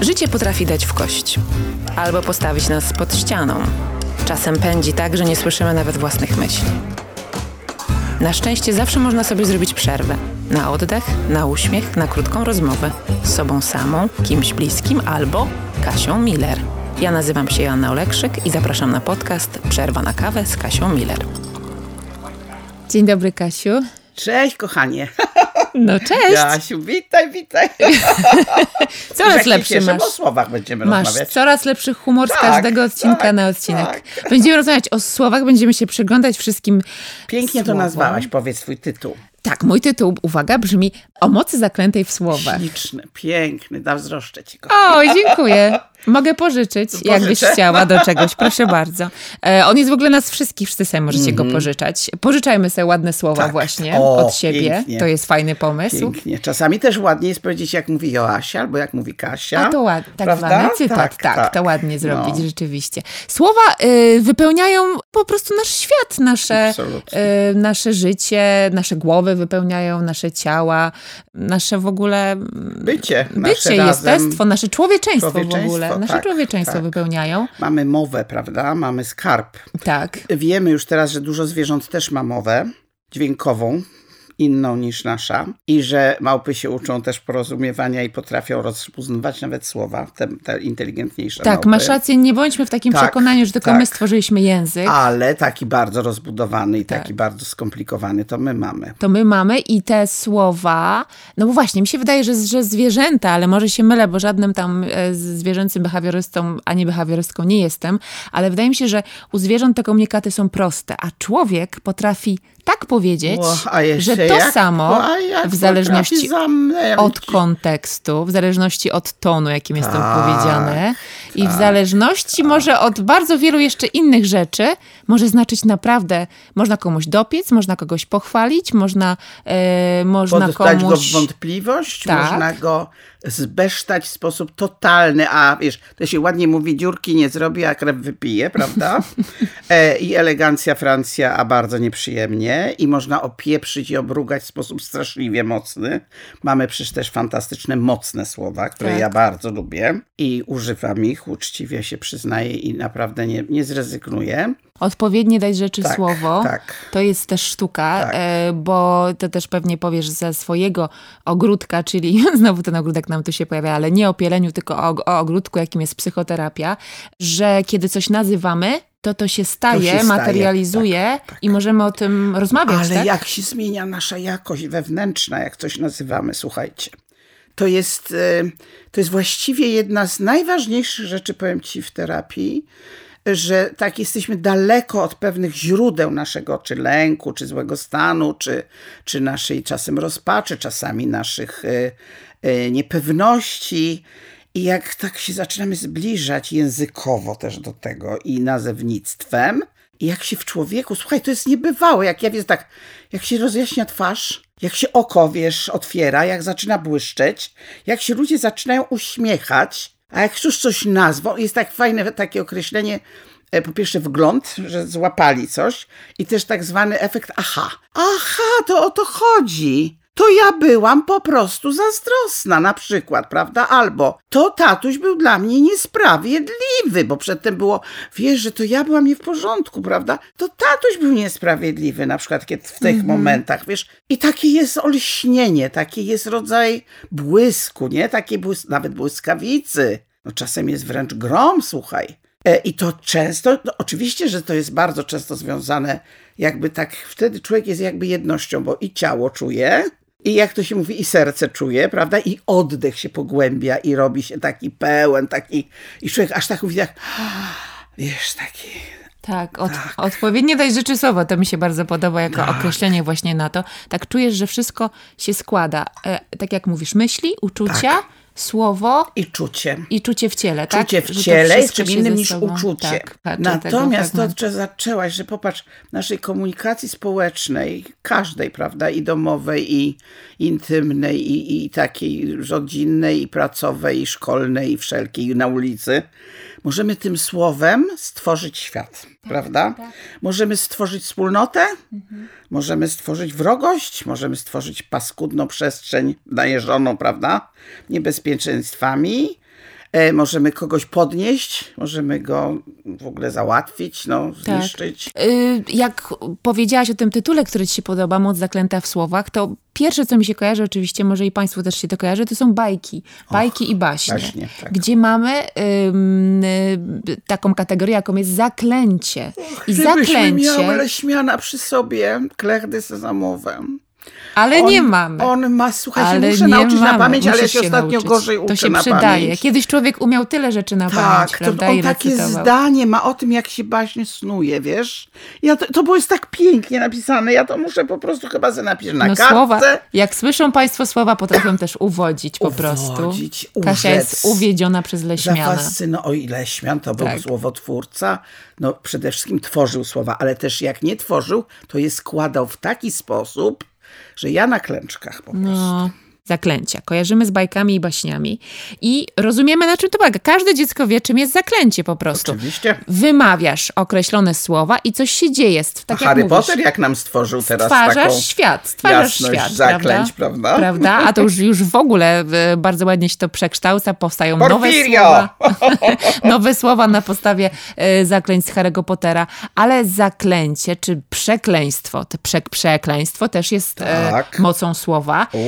Życie potrafi dać w kość albo postawić nas pod ścianą. Czasem pędzi tak, że nie słyszymy nawet własnych myśli. Na szczęście zawsze można sobie zrobić przerwę. Na oddech, na uśmiech, na krótką rozmowę z sobą samą, kimś bliskim albo Kasią Miller. Ja nazywam się Joanna Olekrzyk i zapraszam na podcast Przerwa na kawę z Kasią Miller. Dzień dobry, Kasiu. Cześć, kochanie. No cześć. Jasiu, witaj, witaj. coraz lepszy masz. o słowach będziemy masz rozmawiać. coraz lepszy humor z tak, każdego odcinka tak, na odcinek. Tak. Będziemy rozmawiać o słowach, będziemy się przyglądać wszystkim Pięknie słowom. to nazwałaś, powiedz swój tytuł. Tak, mój tytuł, uwaga, brzmi O mocy zaklętej w słowach. Śliczny, piękny, zazdroszczę ci go. O, dziękuję. Mogę pożyczyć, jakbyś Pożyczę. chciała do czegoś, proszę bardzo. E, on jest w ogóle nas wszystkich, wszyscy sobie możecie Mhm. go pożyczać. Pożyczajmy sobie ładne słowa Tak. właśnie O, od siebie. pięknie. To jest fajny pomysł. Pięknie. Czasami też ładnie jest powiedzieć, jak mówi Joasia, albo jak mówi Kasia. A to ładnie, tak Prawda? zwany cytat, tak, to ładnie zrobić, No. rzeczywiście. Słowa y, wypełniają po prostu nasz świat, nasze, y, nasze życie, nasze głowy wypełniają, nasze ciała, nasze w ogóle Bycie. nasze bycie, razem. jestestwo, nasze człowieczeństwo, w Człowieczeństwo, ogóle. Nasze tak, człowieczeństwo tak. wypełniają. Mamy mowę, prawda? Mamy skarb. Tak. Wiemy już teraz, że dużo zwierząt też ma mowę dźwiękową, inną niż nasza, i że małpy się uczą też porozumiewania i potrafią rozpoznawać nawet słowa, te, te inteligentniejsze Tak, małpy. masz rację, nie bądźmy w takim Tak, przekonaniu, że tylko tak. my stworzyliśmy język. Ale taki bardzo rozbudowany i Tak. taki bardzo skomplikowany to my mamy. to my mamy i te słowa, no bo właśnie, mi się wydaje, że, że zwierzęta, ale może się mylę, bo żadnym tam e, zwierzęcym behawiorystą, ani behawiorystką nie jestem, ale wydaje mi się, że u zwierząt te komunikaty są proste, a człowiek potrafi tak powiedzieć, jeszcze że to samo w zależności od kontekstu, w zależności od tonu, jakim jest to Tak, powiedziane i w zależności może od bardzo wielu jeszcze innych rzeczy, może znaczyć naprawdę, można komuś dopiec, można kogoś pochwalić, można, e, można go komuś... w wątpliwość, Tak. można go zbesztać w sposób totalny, a wiesz, to się ładnie mówi, dziurki nie zrobi, a krew wypije, prawda? E, I elegancja Francja, a bardzo nieprzyjemnie. I można opieprzyć i obrugać w sposób straszliwie mocny. Mamy przecież też fantastyczne, mocne słowa, które Tak. ja bardzo lubię i używam ich, uczciwie się przyznaję i naprawdę nie, nie zrezygnuję. Odpowiednie dać rzeczy Tak, słowo, tak. to jest też sztuka, Tak. e, bo to też pewnie powiesz ze swojego ogródka, czyli znowu ten ogródek nam tu się pojawia, ale nie o pieleniu, tylko o, o ogródku, jakim jest psychoterapia, że kiedy coś nazywamy, to to się staje, To się staje, materializuje i możemy o tym rozmawiać, Ale tak? jak się zmienia nasza jakość wewnętrzna, jak coś nazywamy, słuchajcie. To jest, e, to jest właściwie jedna z najważniejszych rzeczy, powiem ci, w terapii, że tak jesteśmy daleko od pewnych źródeł naszego czy lęku, czy złego stanu, czy, czy naszej czasem rozpaczy, czasami naszych e, e, niepewności. I jak tak się zaczynamy zbliżać językowo też do tego i nazewnictwem, i jak się w człowieku, słuchaj, to jest niebywałe, jak ja wiesz tak, jak się rozjaśnia twarz, jak się oko, wiesz, otwiera, jak zaczyna błyszczeć, jak się ludzie zaczynają uśmiechać, a jak już coś nazwą, jest tak fajne takie określenie, e, po pierwsze wgląd, że złapali coś i też tak zwany efekt aha. Aha, to o to chodzi. To ja byłam po prostu zazdrosna na przykład, prawda? Albo to tatuś był dla mnie niesprawiedliwy, bo przedtem było, wiesz, że to ja byłam nie w porządku, prawda? To tatuś był niesprawiedliwy na przykład kiedy w tych momentach, wiesz? I takie jest olśnienie, taki jest rodzaj błysku, nie? Takie błys nawet błyskawicy. No czasem jest wręcz grom, słuchaj. E, I to często, no oczywiście, że to jest bardzo często związane, jakby tak, wtedy człowiek jest jakby jednością, bo i ciało czuje, i jak to się mówi, i serce czuje, prawda? I oddech się pogłębia i robi się taki pełen, taki, i człowiek aż tak mówi, jak, wiesz, taki, Tak, od, odpowiednie dać rzeczy to mi się bardzo podoba jako określenie właśnie na to. Tak czujesz, że wszystko się składa. E, tak jak mówisz, myśli, uczucia, słowo i czucie. i czucie w ciele, tak? Czucie w ciele jest czym innym niż uczucie. Tak, patrzę Natomiast to, że zaczęłaś, że popatrz, naszej komunikacji społecznej, każdej, prawda, i domowej, i intymnej, i, i takiej rodzinnej, i pracowej, i szkolnej, i wszelkiej, i na ulicy, możemy tym słowem stworzyć świat, prawda? Możemy stworzyć wspólnotę, możemy stworzyć wrogość, możemy stworzyć paskudną przestrzeń najeżoną, prawda? Niebezpieczeństwami, możemy kogoś podnieść, możemy go w ogóle załatwić, no, Tak. zniszczyć. Y, Jak powiedziałaś o tym tytule, który ci się podoba, Moc zaklęta w słowach, to pierwsze, co mi się kojarzy, oczywiście, może i Państwu też się to kojarzy, to są bajki. Bajki i baśnie. baśnie, tak. Gdzie mamy ym, y, taką kategorię, jaką jest zaklęcie. I Gdybyśmy zaklęcie, miały leśmiana przy sobie, klechdy sezamowe. Ale nie on, mamy. On ma, słuchajcie, ale muszę nie nauczyć mamy. na pamięć, ale ja Musisz się ostatnio nauczyć. gorzej uczę To się na przydaje. pamięć. Kiedyś człowiek umiał tyle rzeczy na pamięć, Tak, prawda? to on I takie recytował. zdanie ma o tym, jak się baśnie snuje, wiesz? Ja to, to było jest tak pięknie napisane, ja to muszę po prostu chyba sobie napisać na No kartce. słowa, jak słyszą Państwo słowa, potrafią też uwodzić po prostu. Uwodzić, Kasia jest urzec. uwiedziona przez leśmiana. Zafascyno, o ile Leśmian to był Tak. słowotwórca, no przede wszystkim tworzył słowa, ale też jak nie tworzył, to je składał w taki sposób, że ja na klęczkach po prostu. No, zaklęcia. Kojarzymy z bajkami i baśniami. I rozumiemy, na czym to polega. Każde dziecko wie, czym jest zaklęcie po prostu. Oczywiście. Wymawiasz określone słowa i coś się dzieje. Tak A Harry mówisz. Potter jak nam stworzył teraz Stwarzasz taką świat, stwarzasz jasność świat, zaklęć, prawda? prawda? A to już, już w ogóle e, bardzo ładnie się to przekształca, powstają nowe Porfirio! słowa, nowe słowa na podstawie e, zaklęć z Harry'ego Pottera, ale zaklęcie czy przekleństwo, to prze, przekleństwo też jest e, Tak. mocą słowa. O.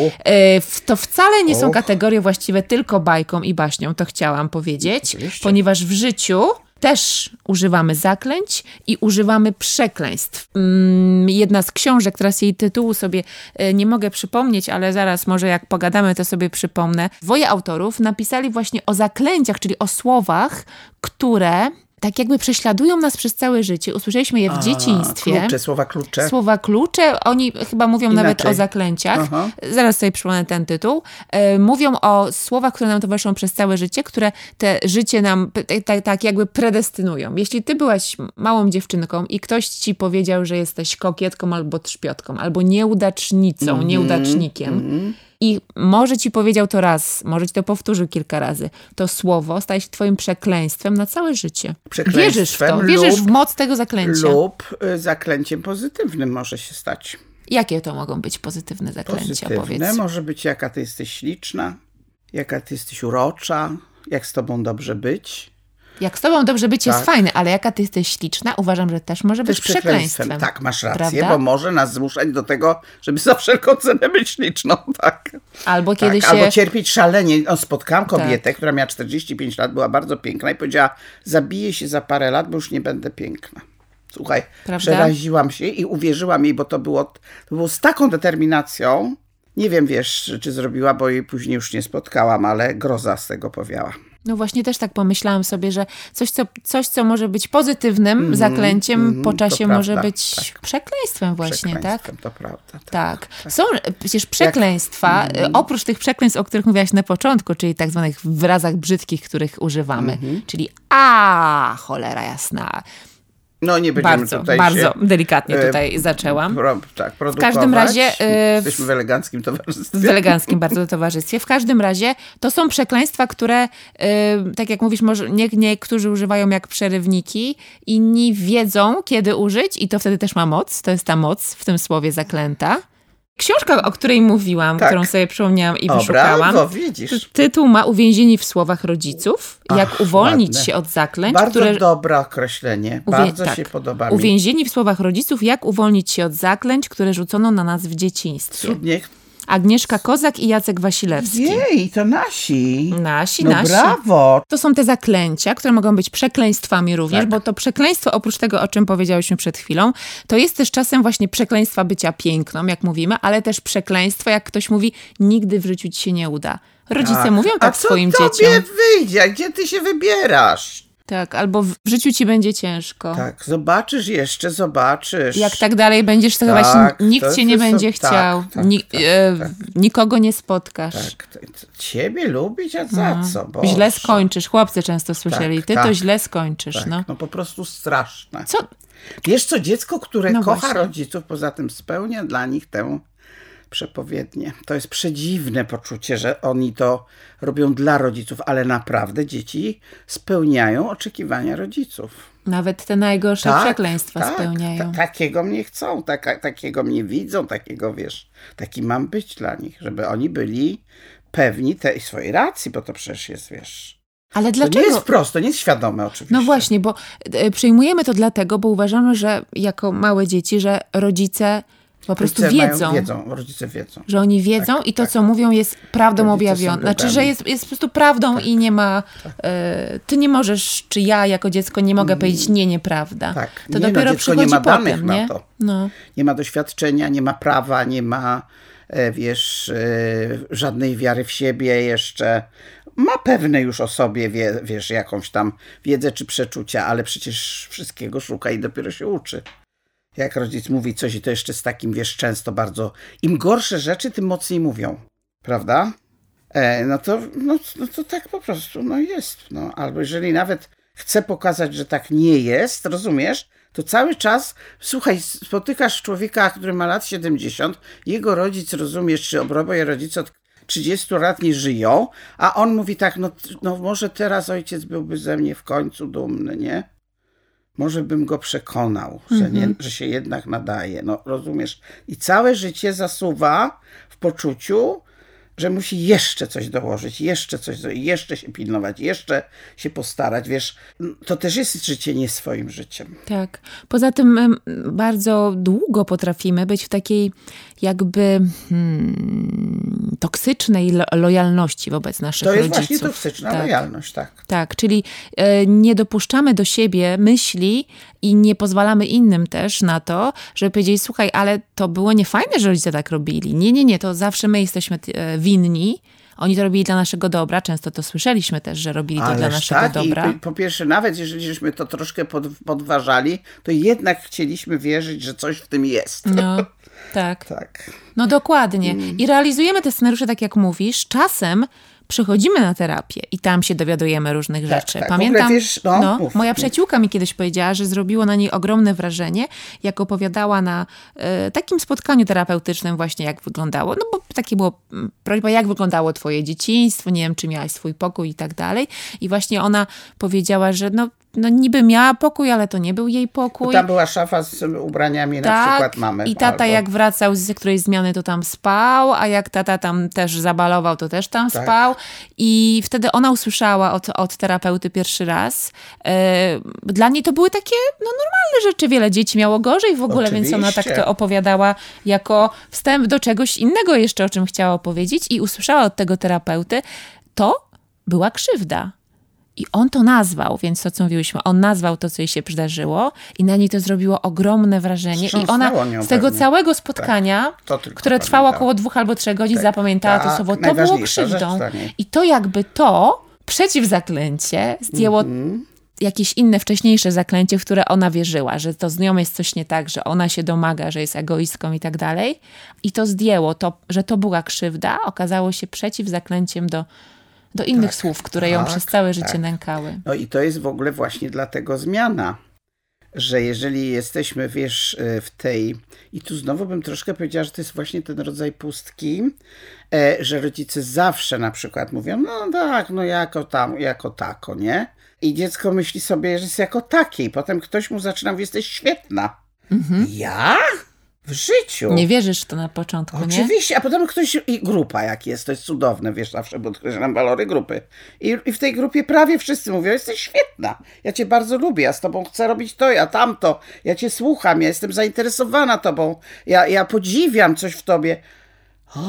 To wcale nie są Och. kategorie właściwe tylko bajką i baśnią, to chciałam powiedzieć, Oczywiście. ponieważ w życiu też używamy zaklęć i używamy przekleństw. Mm, Jedna z książek, teraz jej tytułu sobie e, nie mogę przypomnieć, ale zaraz może jak pogadamy, to sobie przypomnę. Dwoje autorów napisali właśnie o zaklęciach, czyli o słowach, które tak jakby prześladują nas przez całe życie. Usłyszeliśmy je w A, dzieciństwie. Klucze, słowa klucze. Słowa klucze, oni chyba mówią nawet Inaczej. o zaklęciach. Aha. Zaraz sobie przypomnę ten tytuł. E, mówią o słowach, które nam towarzyszą przez całe życie, które te życie nam tak, tak jakby predestynują. Jeśli ty byłaś małą dziewczynką i ktoś ci powiedział, że jesteś kokietką albo trzpiotką, albo nieudacznicą, Mhm, nieudacznikiem, i może ci powiedział to raz, może ci to powtórzył kilka razy, to słowo staje się twoim przekleństwem na całe życie. Wierzysz w to, wierzysz lub- w moc tego zaklęcia. Lub y, zaklęciem pozytywnym może się stać. Jakie to mogą być pozytywne zaklęcia, Pozytywne powiedz? może być jaka ty jesteś śliczna, jaka ty jesteś urocza, jak z tobą dobrze być. Jak z tobą dobrze być jest Tak. fajne, ale jaka ty jesteś śliczna, uważam, że też może być Też przekleństwem. przekleństwem. Tak, masz rację, Prawda? bo może nas zmuszać do tego, żeby za wszelką cenę być śliczną. Tak. Albo kiedy tak. się... Albo cierpieć szalenie. No, spotkałam kobietę, Tak. która miała 45 lat, była bardzo piękna i powiedziała, zabiję się za parę lat, bo już nie będę piękna. Słuchaj, Prawda? przeraziłam się i uwierzyłam jej, bo to było, to było z taką determinacją. Nie wiem, wiesz, czy zrobiła, bo jej później już nie spotkałam, ale groza z tego powiała. No właśnie też tak pomyślałam sobie, że coś, co, coś, co może być pozytywnym zaklęciem, mhm, po czasie prawda, może być tak. przekleństwem właśnie, tak? Przekleństwem, To prawda. Tak. Są e, przecież przekleństwa, e, oprócz tych przekleństw, o których mówiłaś na początku, czyli tak zwanych wyrazach brzydkich, których używamy, czyli a cholera jasna. No nie będziemy Bardzo, tutaj bardzo delikatnie e, tutaj zaczęłam. Pro, tak, produkować. każdym razie, e, Jesteśmy w eleganckim towarzystwie. w eleganckim bardzo towarzystwie. W każdym razie to są przekleństwa, które, y, tak jak mówisz, może nie, niektórzy używają jak przerywniki, inni wiedzą, kiedy użyć i to wtedy też ma moc. To jest ta moc w tym słowie zaklęta. Książka, o której mówiłam, Tak. którą sobie przypomniałam i O, wyszukałam. brawo, widzisz. Tytuł ma Uwięzieni w słowach rodziców. Jak Ach, uwolnić ładne. się od zaklęć, Bardzo które... dobre określenie. Uwię- Bardzo tak. się podoba mi. Uwięzieni w słowach rodziców, jak uwolnić się od zaklęć, które rzucono na nas w dzieciństwie. Cudnie. Agnieszka Kozak i Jacek Wasilewski. Jej, to nasi. Nasi, No nasi. brawo. To są te zaklęcia, które mogą być przekleństwami również, Tak. bo to przekleństwo, oprócz tego, o czym powiedziałyśmy przed chwilą, to jest też czasem właśnie przekleństwa bycia piękną, jak mówimy, ale też przekleństwo, jak ktoś mówi, nigdy w życiu ci się nie uda. Rodzice mówią A tak co swoim tobie dzieciom. wyjdzie? A Gdzie ty się wybierasz? Tak, albo w życiu ci będzie ciężko. Tak, zobaczysz jeszcze, zobaczysz. Jak tak dalej będziesz, to chyba Tak, się, nikt to cię nie będzie tak, chciał. tak, Ni- tak, e, tak. Nikogo nie spotkasz. Tak, ciebie lubić, a za co? Boże. Źle skończysz. Chłopcy często słyszeli. Tak, Ty to źle skończysz. No. no po prostu straszne. Co? Wiesz co, dziecko, które No kocha właśnie. rodziców, poza tym spełnia dla nich tę przepowiednię. To jest przedziwne poczucie, że oni to robią dla rodziców, ale naprawdę dzieci spełniają oczekiwania rodziców. Nawet te najgorsze przekleństwa tak, spełniają. ta- takiego mnie chcą, taka, takiego mnie widzą, takiego wiesz, taki mam być dla nich, żeby oni byli pewni tej swojej racji, bo to przecież jest, wiesz, Ale dlaczego? To nie jest prosto, nie jest świadome oczywiście. No właśnie, bo e, przyjmujemy to dlatego, bo uważamy, że jako małe dzieci, że rodzice po prostu Rodzice wiedzą. Mają, wiedzą, rodzice wiedzą. Że oni wiedzą Tak, i to, tak. co mówią, jest prawdą Rodzice objawione. Znaczy, że jest, jest po prostu prawdą i nie ma. E, ty nie możesz, czy ja jako dziecko nie mogę powiedzieć, nie, nieprawda. Tak. To Nie, no, dopiero dziecko nie ma danych potem, na nie? to. No. Nie ma doświadczenia, nie ma prawa, nie ma, e, wiesz, e, żadnej wiary w siebie jeszcze. Ma pewne już o sobie, wie, wiesz, jakąś tam wiedzę czy przeczucia, ale przecież wszystkiego szuka i dopiero się uczy. Jak rodzic mówi coś i to jeszcze z takim, wiesz, często bardzo... Im gorsze rzeczy, tym mocniej mówią. Prawda? E, no, to, no, no to tak po prostu no jest. No. Albo jeżeli nawet chce pokazać, że tak nie jest, rozumiesz, to cały czas, słuchaj, spotykasz człowieka, który ma lat 70, jego rodzic, rozumiesz, czy obroboje rodzice od 30 lat nie żyją, a on mówi tak, no, no może teraz ojciec byłby ze mnie w końcu dumny, nie? Może bym go przekonał, że, nie, że się jednak nadaje. No rozumiesz? I całe życie zasuwa w poczuciu, że musi jeszcze coś dołożyć, jeszcze coś jeszcze się pilnować, jeszcze się postarać. Wiesz, to też jest życie nie swoim życiem. Tak. Poza tym bardzo długo potrafimy być w takiej jakby hmm, toksycznej lo- lojalności wobec naszych To jest rodziców. właśnie toksyczna tak. lojalność, tak. Tak, czyli e, nie dopuszczamy do siebie myśli i nie pozwalamy innym też na to, żeby powiedzieć, słuchaj, ale to było niefajne, że rodzice tak robili. Nie, nie, nie, to zawsze my jesteśmy e, winni. Oni to robili dla naszego dobra. Często to słyszeliśmy też, że robili to dla Ależ naszego tak, dobra. I po pierwsze, nawet jeżeli żeśmy to troszkę pod, podważali, to jednak chcieliśmy wierzyć, że coś w tym jest. No, tak. Tak. No dokładnie. Mm. I realizujemy te scenariusze tak, jak mówisz. Czasem przychodzimy na terapię i tam się dowiadujemy różnych rzeczy. tak. Pamiętam, wiesz, no, mów, moja mów. przyjaciółka mi kiedyś powiedziała, że zrobiło na niej ogromne wrażenie, jak opowiadała na e, takim spotkaniu terapeutycznym właśnie, jak wyglądało. No bo takie było mm, prośba, jak wyglądało twoje dzieciństwo, nie wiem, czy miałaś swój pokój i tak dalej. I właśnie ona powiedziała, że no, no niby miała pokój, ale to nie był jej pokój. Tam była szafa z ubraniami na przykład mamy. Tak, I tata albo- jak wracał z którejś zmiany, to tam spał, a jak tata tam też zabalował, to też tam Tak. spał. I wtedy ona usłyszała od, od terapeuty pierwszy raz. E, Dla niej to były takie no, normalne rzeczy. Wiele dzieci miało gorzej w ogóle, więc ona tak Oczywiście. to opowiadała jako wstęp do czegoś innego jeszcze, o czym chciała opowiedzieć. I usłyszała od tego terapeuty, to była krzywda. I on to nazwał, więc to, co mówiłyśmy, on nazwał to, co jej się przydarzyło i na niej to zrobiło ogromne wrażenie. I ona z tego pewnie. całego spotkania, to tylko które trwało około dwóch albo trzech godzin, zapamiętała to tak, słowo. To było krzywdą. I to jakby to przeciwzaklęcie zdjęło Mhm. jakieś inne wcześniejsze zaklęcie, w które ona wierzyła, że to z nią jest coś nie tak, że ona się domaga, że jest egoistką i tak dalej. I to zdjęło, to, że to była krzywda, okazało się przeciwzaklęciem do, do innych słów, które ją tak, przez całe życie tak. nękały. No i to jest w ogóle właśnie dlatego zmiana, że jeżeli jesteśmy, wiesz, e, w tej... I tu znowu bym troszkę powiedziała, że to jest właśnie ten rodzaj pustki, e, że rodzice zawsze na przykład mówią, no tak, no jako tam, jako tako, nie? I dziecko myśli sobie, że jest jako takie i potem ktoś mu zaczyna mówić, jesteś świetna. Ja? W życiu? Nie wierzysz to na początku, nie? Oczywiście, a potem ktoś, i grupa jak jest, to jest cudowne, wiesz, zawsze podkreślam walory grupy. I, I w tej grupie prawie wszyscy mówią, jesteś świetna, ja cię bardzo lubię, ja z tobą chcę robić to, ja tamto, ja cię słucham, ja jestem zainteresowana tobą, ja, ja podziwiam coś w tobie. O!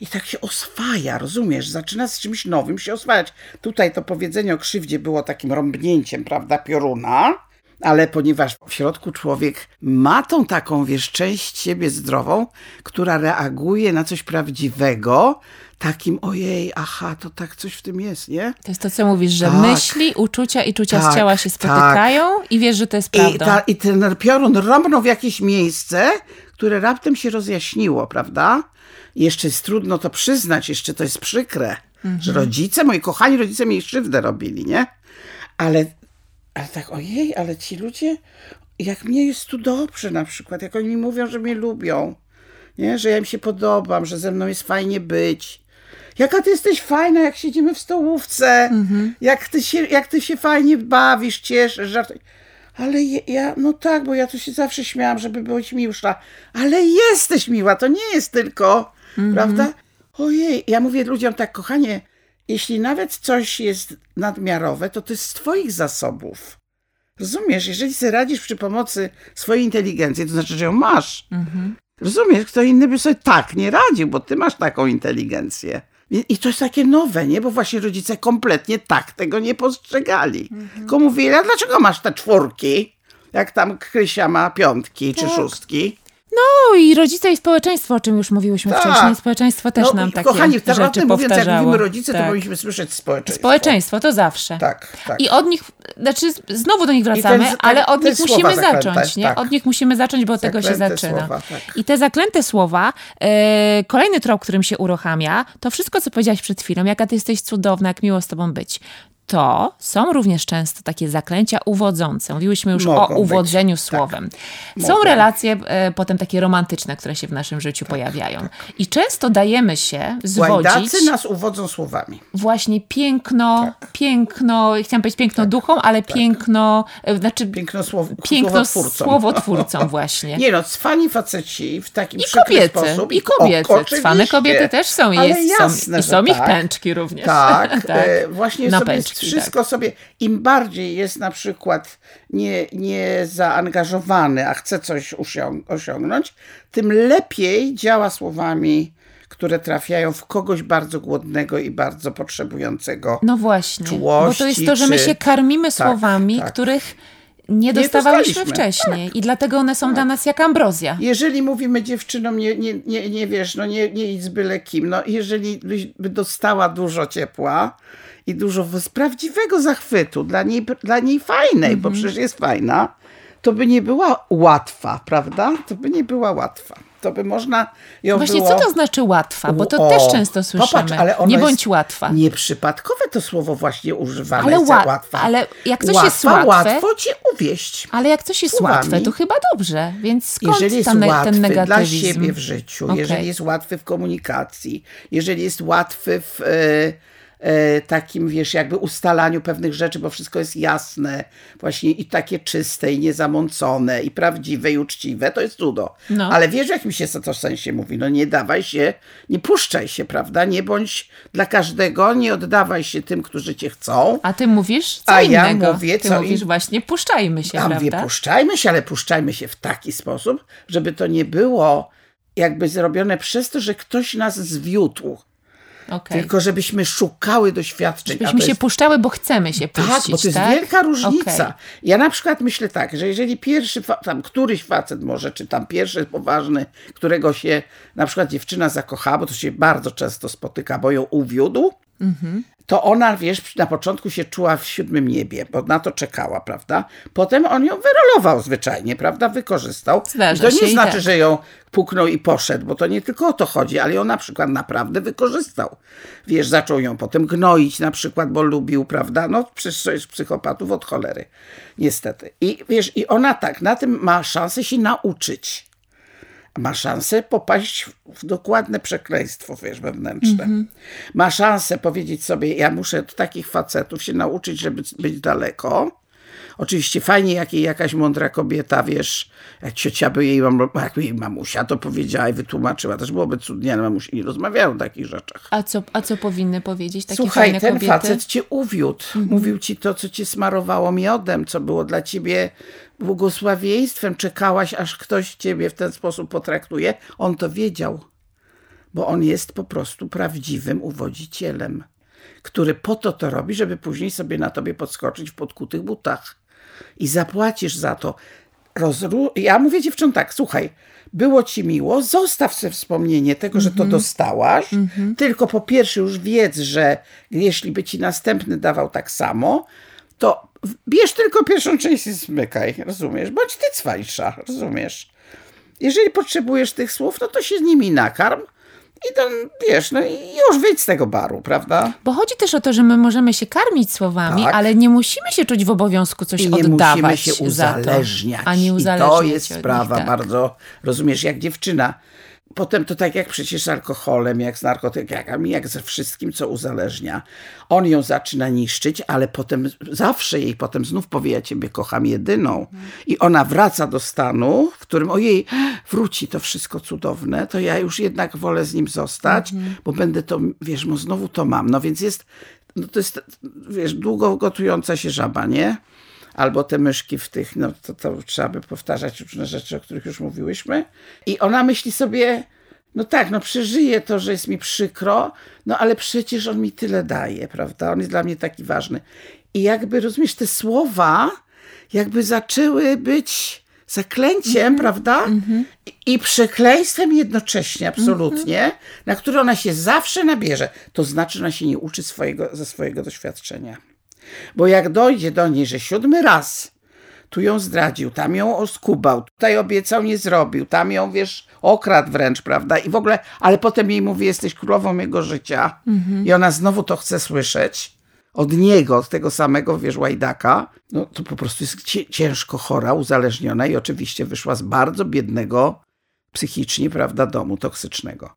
I tak się oswaja, rozumiesz? Zaczyna z czymś nowym się oswajać. Tutaj to powiedzenie o krzywdzie było takim rąbnięciem, prawda, pioruna, ale ponieważ w środku człowiek ma tą taką, wiesz, część siebie zdrową, która reaguje na coś prawdziwego, takim ojej, aha, to tak coś w tym jest, nie? To jest to, co mówisz, że Tak. myśli, uczucia i czucia z Tak, ciała się tak. spotykają i wiesz, że to jest I, prawdą. ta, I ten piorun rąbnął w jakieś miejsce, które raptem się rozjaśniło, prawda? I jeszcze jest trudno to przyznać, jeszcze to jest przykre, że rodzice, moi kochani rodzice mi krzywdę robili, nie? Ale, ale tak, ojej, ale ci ludzie, jak mnie jest tu dobrze na przykład, jak oni mi mówią, że mnie lubią, nie? Że ja im się podobam, że ze mną jest fajnie być. Jaka ty jesteś fajna, jak siedzimy w stołówce, jak, ty się, jak ty się fajnie bawisz, cieszysz, żartujesz. Ale je, ja, no tak, bo ja tu się zawsze śmiałam, żeby być miłsza. Ale jesteś miła, to nie jest tylko, prawda? Ojej, ja mówię ludziom tak, kochanie, jeśli nawet coś jest nadmiarowe, to to jest z twoich zasobów. Rozumiesz? Jeżeli sobie radzisz przy pomocy swojej inteligencji, to znaczy, że ją masz. Mhm. Rozumiesz? Kto inny by sobie tak nie radził, bo ty masz taką inteligencję. I to jest takie nowe, nie? Bo właśnie rodzice kompletnie tak tego nie postrzegali. Tylko mówili, a dlaczego masz te czwórki? Jak tam Krysia ma piątki czy szóstki. No i rodzice i społeczeństwo, o czym już mówiłyśmy Tak. wcześniej. Społeczeństwo też No, nam takie kochani, rzeczy mówiąc, jak powtarzało. mówimy rodzice, to Tak. powinniśmy słyszeć społeczeństwo. Społeczeństwo, to zawsze. Tak, tak. I od nich, znaczy znowu do nich wracamy, ten- ale od nich musimy zaklęte, zacząć, nie? tak. Od nich musimy zacząć, bo od tego się Zaklęte zaczyna. słowa, tak. I te zaklęte słowa, e, kolejny trop, którym się uruchamia, to wszystko, co powiedziałaś przed chwilą, jaka ty jesteś cudowna, jak miło z tobą być. To są również często takie zaklęcia uwodzące. Mówiłyśmy już Mogą o być, uwodzeniu tak. słowem. Są Mogą. relacje e, potem takie romantyczne, które się w naszym życiu pojawiają. I często dajemy się zwodzić Łajdacy nas uwodzą słowami. właśnie piękno, Tak. piękno, chciałam powiedzieć piękno duchom, ale piękno, e, znaczy Piękno słow, piękno słowotwórcą. słowotwórcą właśnie. Nie no, cwani faceci w takim I kobiety, sposób. i kobiety. O, Cwane kobiety też są, jest, jasne, są, i są ich tak. pęczki również. Tak, Tak. E, właśnie Na sobie pęczki, wszystko sobie, im bardziej jest na przykład nie, nie zaangażowany, a chce coś osiąg- osiągnąć, tym lepiej działa słowami, które trafiają w kogoś bardzo głodnego i bardzo potrzebującego. No właśnie, bo to czułości, jest to, że my się karmimy słowami, tak. których nie dostawałyśmy dostaliśmy. Tak. wcześniej i dlatego one są dla nas jak ambrozja. Jeżeli mówimy dziewczynom, nie, nie, nie, nie wiesz, no nie, nie idź z byle kim, no jeżeli byś by dostała dużo ciepła i dużo z prawdziwego zachwytu, dla niej, dla niej fajnej, bo przecież jest fajna, to by nie była łatwa, prawda? To by nie była łatwa. To by można ją Właśnie było... co to znaczy łatwa? Bo to O, też często słyszymy. Popatrz, ale nie bądź łatwa. Nieprzypadkowe to słowo właśnie używane Ale ła- łatwa. ale jak coś łatwa, jest łatwe- łatwo cię uwieść. Ale jak coś jest Słowami. łatwe, to chyba dobrze, więc skąd Jeżeli jest łatwy ten dla negatywizm? siebie w życiu, Okej. jeżeli jest łatwy w komunikacji, jeżeli jest łatwy w e, takim, wiesz, jakby ustalaniu pewnych rzeczy, bo wszystko jest jasne, właśnie i takie czyste, i niezamącone, i prawdziwe, i uczciwe, to jest cudo. No. Ale wiesz, w jakim się to sensie mówi? No nie dawaj się, nie puszczaj się, prawda? Nie bądź dla każdego, nie oddawaj się tym, którzy cię chcą. A ty mówisz co A ja innego. mówię ty co mówisz in- właśnie puszczajmy się, A mówię, prawda? puszczajmy się, ale puszczajmy się w taki sposób, żeby to nie było jakby zrobione przez to, że ktoś nas zwiódł. Okej. Tylko żebyśmy szukały doświadczeń. Żebyśmy to się jest... puszczały, bo chcemy się puścić, Tak, bo to jest tak? wielka różnica. Okej. Ja na przykład myślę tak, że jeżeli pierwszy, fa- tam któryś facet może, czy tam pierwszy poważny, którego się na przykład dziewczyna zakochała, bo to się bardzo często spotyka, bo ją uwiódł, Mhm. to ona, wiesz, na początku się czuła w siódmym niebie, bo na to czekała, prawda? Potem on ją wyrolował zwyczajnie, prawda? Wykorzystał. Zdarza I to nie znaczy, tak. że ją puknął i poszedł, bo to nie tylko o to chodzi, ale ją na przykład naprawdę wykorzystał. Wiesz, zaczął ją potem gnoić na przykład, bo lubił, prawda? No przecież to jest psychopatów od cholery, niestety. I wiesz, i ona tak, na tym ma szansę się nauczyć ma szansę popaść w- dokładne przekleństwo, wiesz, wewnętrzne. Ma szansę powiedzieć sobie, ja muszę od takich facetów się nauczyć, żeby być daleko. Oczywiście fajnie, jak jej jakaś mądra kobieta, wiesz, jak ciocia by jej, mam, jak jej mamusia to powiedziała i wytłumaczyła, też byłoby cudnie, ale mamusi nie rozmawiają o takich rzeczach. A co, a co powinny powiedzieć takie Słuchaj, ten kobiety? Mhm. facet cię uwiódł. Mówił ci to, co cię smarowało miodem, co było dla ciebie błogosławieństwem. Czekałaś, aż ktoś ciebie w ten sposób potraktuje. On to wiedział, bo on jest po prostu prawdziwym uwodzicielem, który po to to robi, żeby później sobie na tobie podskoczyć w podkutych butach. I zapłacisz za to. Rozru... Ja mówię dziewczom tak, słuchaj, było ci miło, zostaw sobie wspomnienie tego, że to dostałaś, tylko po pierwsze już wiedz, że jeśli by ci następny dawał tak samo, to bierz tylko pierwszą część i zmykaj, rozumiesz? Bądź ty cwańsza, rozumiesz? Jeżeli potrzebujesz tych słów, no to się z nimi nakarm i to, wiesz, no i już wyjdź z tego baru, prawda? Bo chodzi też o to, że my możemy się karmić słowami, Tak. ale nie musimy się czuć w obowiązku coś I nie oddawać musimy się za to. uzależniać. A nie I uzależniać to jest od nich, sprawa tak. bardzo, rozumiesz, jak dziewczyna potem to tak jak przecież z alkoholem, jak z narkotykami, jak ze wszystkim, co uzależnia. On ją zaczyna niszczyć, ale potem zawsze jej potem znów powie, ja ciebie kocham jedyną. I ona wraca do stanu, w którym ojej, wróci to wszystko cudowne, to ja już jednak wolę z nim zostać, bo będę to, wiesz, bo znowu to mam. No więc jest, no to jest, wiesz, długo gotująca się żaba, nie? Albo te myszki w tych, no to, to trzeba by powtarzać różne rzeczy, o których już mówiłyśmy. I ona myśli sobie, no tak, no przeżyję to, że jest mi przykro, no ale przecież on mi tyle daje, prawda? On jest dla mnie taki ważny. I jakby, rozumiesz, te słowa jakby zaczęły być zaklęciem, mm -hmm. prawda? Mm -hmm. I, I przekleństwem jednocześnie, absolutnie, mm -hmm. na które ona się zawsze nabierze. To znaczy, ona się nie uczy swojego, ze swojego doświadczenia. Bo jak dojdzie do niej, że siódmy raz tu ją zdradził, tam ją oskubał, tutaj obiecał, nie zrobił, tam ją, wiesz, okradł wręcz, prawda? I w ogóle, ale potem jej mówi, jesteś królową jego życia mhm. i ona znowu to chce słyszeć od niego, od tego samego, wiesz, łajdaka, no to po prostu jest ciężko chora, uzależniona i oczywiście wyszła z bardzo biednego psychicznie, prawda, domu toksycznego.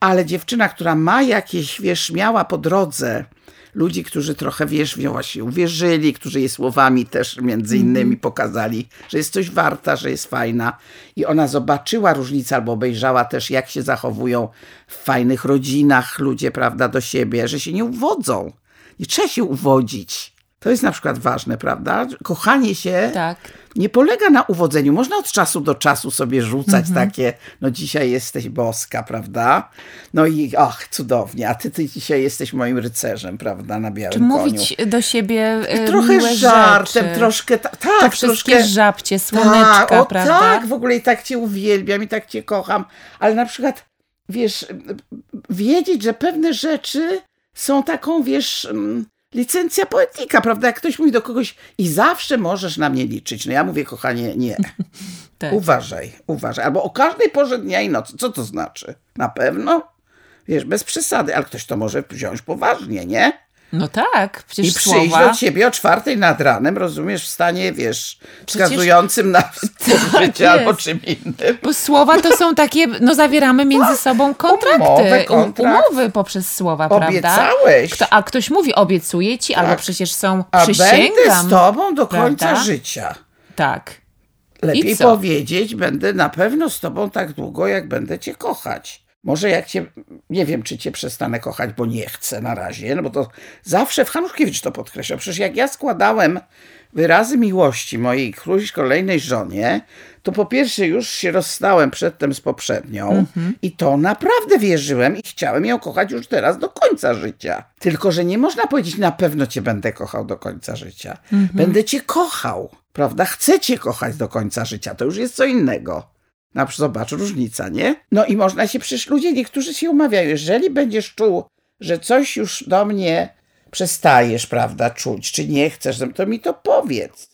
Ale dziewczyna, która ma jakieś, wiesz, miała po drodze ludzi, którzy trochę, wiesz, właśnie uwierzyli, którzy jej słowami też między innymi mm -hmm. pokazali, że jest coś warta, że jest fajna. I ona zobaczyła różnicę albo obejrzała też, jak się zachowują w fajnych rodzinach ludzie, prawda, do siebie, że się nie uwodzą. Nie trzeba się uwodzić. To jest na przykład ważne, prawda? Kochanie się tak. nie polega na uwodzeniu. Można od czasu do czasu sobie rzucać -hmm. takie, no dzisiaj jesteś boska, prawda? No i och, cudownie, a ty, ty dzisiaj jesteś moim rycerzem, prawda, na białym Czy koniu. mówić do siebie I Trochę żartem, rzeczy. troszkę, ta, tak, wszystkie troszkę, żabcie, słoneczka, tak, o, prawda? Tak, w ogóle i tak cię uwielbiam i tak cię kocham, ale na przykład, wiesz, wiedzieć, że pewne rzeczy są taką, wiesz mm, licencja poetyka, prawda? Jak ktoś mówi do kogoś i zawsze możesz na mnie liczyć. No ja mówię, kochanie, nie. tak. Uważaj, uważaj. Albo o każdej porze dnia i nocy. Co to znaczy? Na pewno? Wiesz, bez przesady, ale ktoś to może wziąć poważnie, nie? No tak, przecież I przyjść słowa... do ciebie o czwartej nad ranem, rozumiesz, w stanie, wiesz, przecież... wskazującym na tak życie albo czym innym. Bo słowa to są takie, no zawieramy między sobą kontrakty, Umowy, kontrakt. umowy poprzez słowa, Obiecałeś. prawda? Kto, a ktoś mówi, obiecuję ci, tak. albo przecież są, a przysięgam. będę z tobą do końca prawda? życia. Tak. Lepiej powiedzieć, będę na pewno z tobą tak długo, jak będę cię kochać. Może jak cię, nie wiem, czy cię przestanę kochać, bo nie chcę na razie, no bo to zawsze w Hanuszkiewicz to podkreślał. Przecież jak ja składałem wyrazy miłości mojej którejś kolejnej żonie, to po pierwsze już się rozstałem przedtem z poprzednią -hmm. i to naprawdę wierzyłem i chciałem ją kochać już teraz do końca życia. Tylko, że nie można powiedzieć, na pewno cię będę kochał do końca życia. -hmm. Będę cię kochał, prawda? Chcę cię kochać do końca życia, to już jest co innego. No zobacz, różnica, nie? No i można się, przecież ludzie, niektórzy się umawiają, jeżeli będziesz czuł, że coś już do mnie przestajesz, prawda, czuć, czy nie chcesz, to mi to powiedz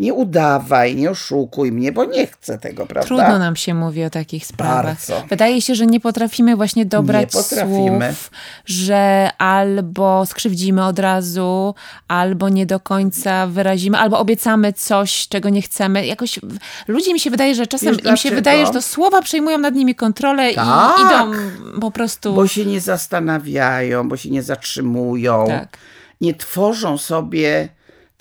nie udawaj, nie oszukuj mnie, bo nie chcę tego, prawda? Trudno nam się mówi o takich sprawach. Bardzo. Wydaje się, że nie potrafimy właśnie dobrać nie potrafimy. słów, że albo skrzywdzimy od razu, albo nie do końca wyrazimy, albo obiecamy coś, czego nie chcemy. Jakoś ludzie mi się wydaje, że czasem Wiesz, im się wydaje, że to słowa przejmują nad nimi kontrolę tak, i idą po prostu... Bo się nie zastanawiają, bo się nie zatrzymują. Tak. Nie tworzą sobie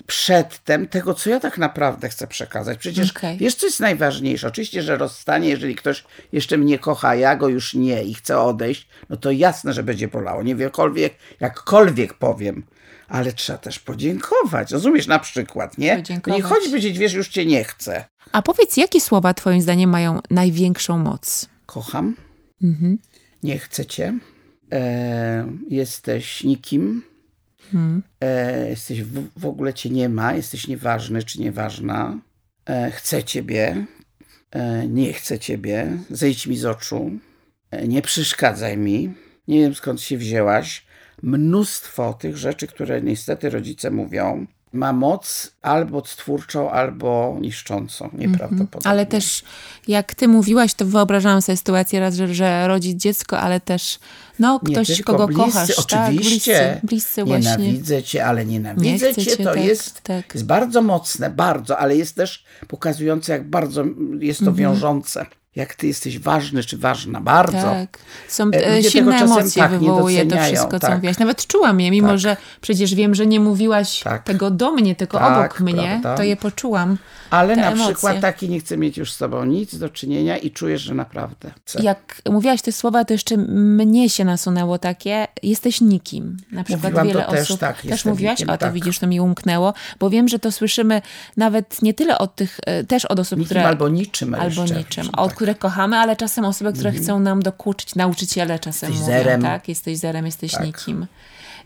przedtem tego, co ja tak naprawdę chcę przekazać. Przecież okay. wiesz, co jest najważniejsze? Oczywiście, że rozstanie, jeżeli ktoś jeszcze mnie kocha, a ja go już nie i chcę odejść, no to jasne, że będzie bolało. Nie wiekolwiek, jakkolwiek powiem. Ale trzeba też podziękować. Rozumiesz na przykład, nie? Nie chodzi powiedzieć, wiesz, już cię nie chcę. A powiedz, jakie słowa twoim zdaniem mają największą moc? Kocham. Mhm. Nie chcę cię. E, jesteś nikim E, jesteś w, w, ogóle cię nie ma, jesteś nieważny czy nieważna. E, chcę ciebie, e, nie chcę ciebie, zejdź mi z oczu, e, nie przeszkadzaj mi. Nie wiem skąd się wzięłaś. Mnóstwo tych rzeczy, które niestety rodzice mówią, ma moc albo stwórczą, albo niszczącą, mhm. nieprawdopodobnie. Ale też, jak ty mówiłaś, to wyobrażałam sobie sytuację raz, że, że rodzić dziecko, ale też no, ktoś, kogo bliscy, kochasz. Oczywiście. Tak, bliscy, bliscy nienawidzę cię, ale nienawidzę Nie cię, to tak, jest, tak. jest bardzo mocne, bardzo, ale jest też pokazujące, jak bardzo jest to mhm. wiążące. Jak ty jesteś ważny czy ważna, bardzo. Tak. Są E, e, silne emocje tak wywołuje to wszystko, co tak. mówiłaś. Nawet czułam je, mimo Tak. że przecież wiem, że nie mówiłaś Tak. tego do mnie, tylko Tak, obok mnie, prawda. to je poczułam. Ale na emocje. przykład taki nie chce mieć już z tobą nic do czynienia i czujesz, że naprawdę chce. Jak mówiłaś te słowa, to jeszcze mnie się nasunęło takie, jesteś nikim. Na przykład Mówiłam wiele też, osób. tak, też mówiłaś? nikim, o, to tak. widzisz, to mi umknęło, bo wiem, że to słyszymy nawet nie tyle od tych, e, też od osób, Nikim które... albo niczym. Albo jeszcze. niczym. Tak. Od których kochamy, ale czasem osoby, które chcą nam dokuczyć, nauczyciele czasem Jesteś mówią, zerem. tak? Jesteś zerem, jesteś Tak. nikim.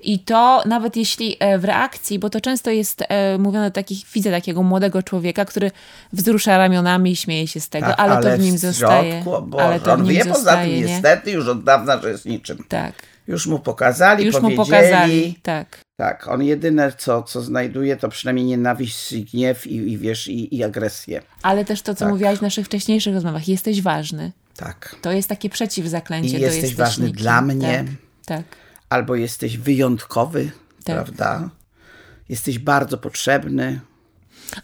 I to nawet jeśli e, w reakcji, bo to często jest e, mówione takich, widzę takiego młodego człowieka, który wzrusza ramionami i śmieje się z tego, Tak, ale, to w nim zostaje. Środku, bo ale to w on nim wie poza zostaje, tym nie? niestety już od dawna, że jest niczym. Tak. Już mu pokazali, Już mu powiedzieli. pokazali. Tak. Tak, on jedyne co, co znajduje to przynajmniej nienawiść i gniew i, i wiesz, i, i agresję. Ale też to, co Tak. mówiłaś w naszych wcześniejszych rozmowach, jesteś ważny. Tak. To jest takie przeciwzaklęcie. I jesteś jesteś ważny nikim. dla mnie. Tak. tak. Albo jesteś wyjątkowy, Tak. prawda? Jesteś bardzo potrzebny.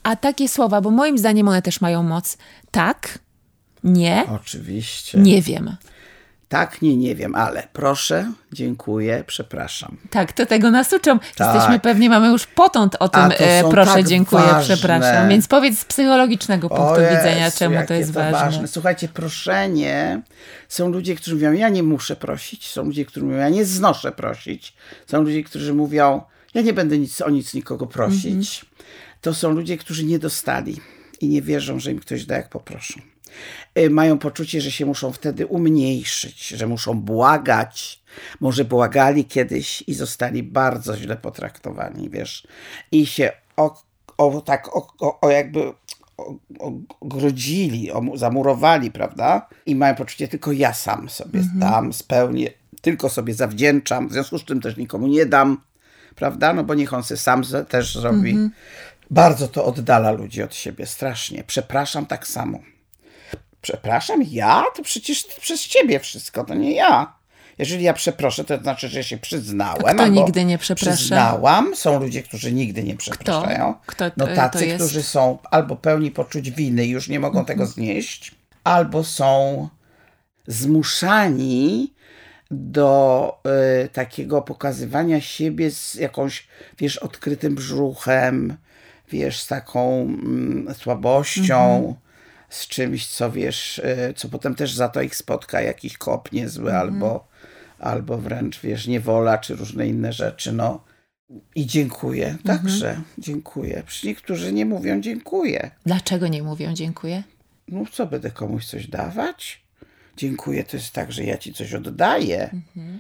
A takie słowa, bo moim zdaniem one też mają moc. Tak, nie, Oczywiście. nie wiem. Tak, nie, nie wiem, ale proszę, dziękuję, przepraszam. Tak, to tego nas uczą. Tak. Jesteśmy pewnie, mamy już potąd o tym, to e, proszę, tak dziękuję, ważne. przepraszam. Więc powiedz z psychologicznego punktu widzenia, czemu to jest ważne. Słuchajcie, proszenie. Są ludzie, którzy mówią, ja nie muszę prosić. Są ludzie, którzy mówią, ja nie znoszę prosić. Są ludzie, którzy mówią, ja nie będę nic, o nic nikogo prosić. To są ludzie, którzy nie dostali i nie wierzą, że im ktoś da, jak poproszą. Y, Mają poczucie, że się muszą wtedy umniejszyć, że muszą błagać. Może błagali kiedyś i zostali bardzo źle potraktowani, wiesz. I się o, o tak, o, o, jakby ogrodzili, zamurowali, prawda? I mają poczucie, tylko ja sam sobie dam, spełnię, tylko sobie zawdzięczam, w związku z czym też nikomu nie dam, prawda? No bo niech on se sam też zrobi. Bardzo to oddala ludzi od siebie, strasznie. Przepraszam tak samo. Przepraszam, ja? To przecież przez ciebie wszystko, to nie ja. Jeżeli ja przeproszę, to znaczy, że się przyznałem. A kto albo nigdy nie przeprasza? Przyznałam. Są ludzie, którzy nigdy nie przepraszają. Kto no to- tacy, to jest? którzy są albo pełni poczuć winy i już nie mogą tego Mhm. znieść, albo są zmuszani do y, takiego pokazywania siebie z jakąś, wiesz, odkrytym brzuchem, wiesz, z taką mm, słabością, Mhm. Z czymś, co wiesz, y, co potem też za to ich spotka, jakiś kop niezły, Mhm. albo, albo wręcz, wiesz, niewola, czy różne inne rzeczy, no. I dziękuję, Mhm. także dziękuję. Przecież niektórzy nie mówią dziękuję. Dlaczego nie mówią dziękuję? No co, będę komuś coś dawać? Dziękuję, to jest tak, że ja ci coś oddaję. Mhm.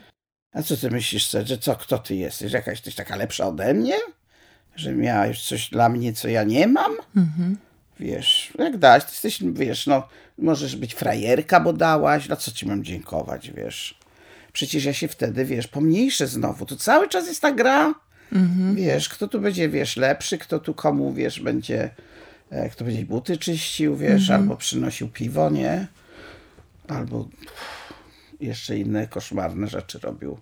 A co ty myślisz, że co, kto ty jesteś? Jakaś tyś taka lepsza ode mnie? Że miałeś coś dla mnie, co ja nie mam? Mhm. Wiesz, jak dać, to jesteś, wiesz, no, możesz być frajerka, bo dałaś, no co ci mam dziękować, wiesz. Przecież ja się wtedy, wiesz, pomniejszę znowu. To cały czas jest ta gra. Wiesz, kto tu będzie, wiesz, lepszy, kto tu komu, wiesz, będzie, e, kto będzie buty czyścił, wiesz, albo przynosił piwo, nie? Albo jeszcze inne koszmarne rzeczy robił.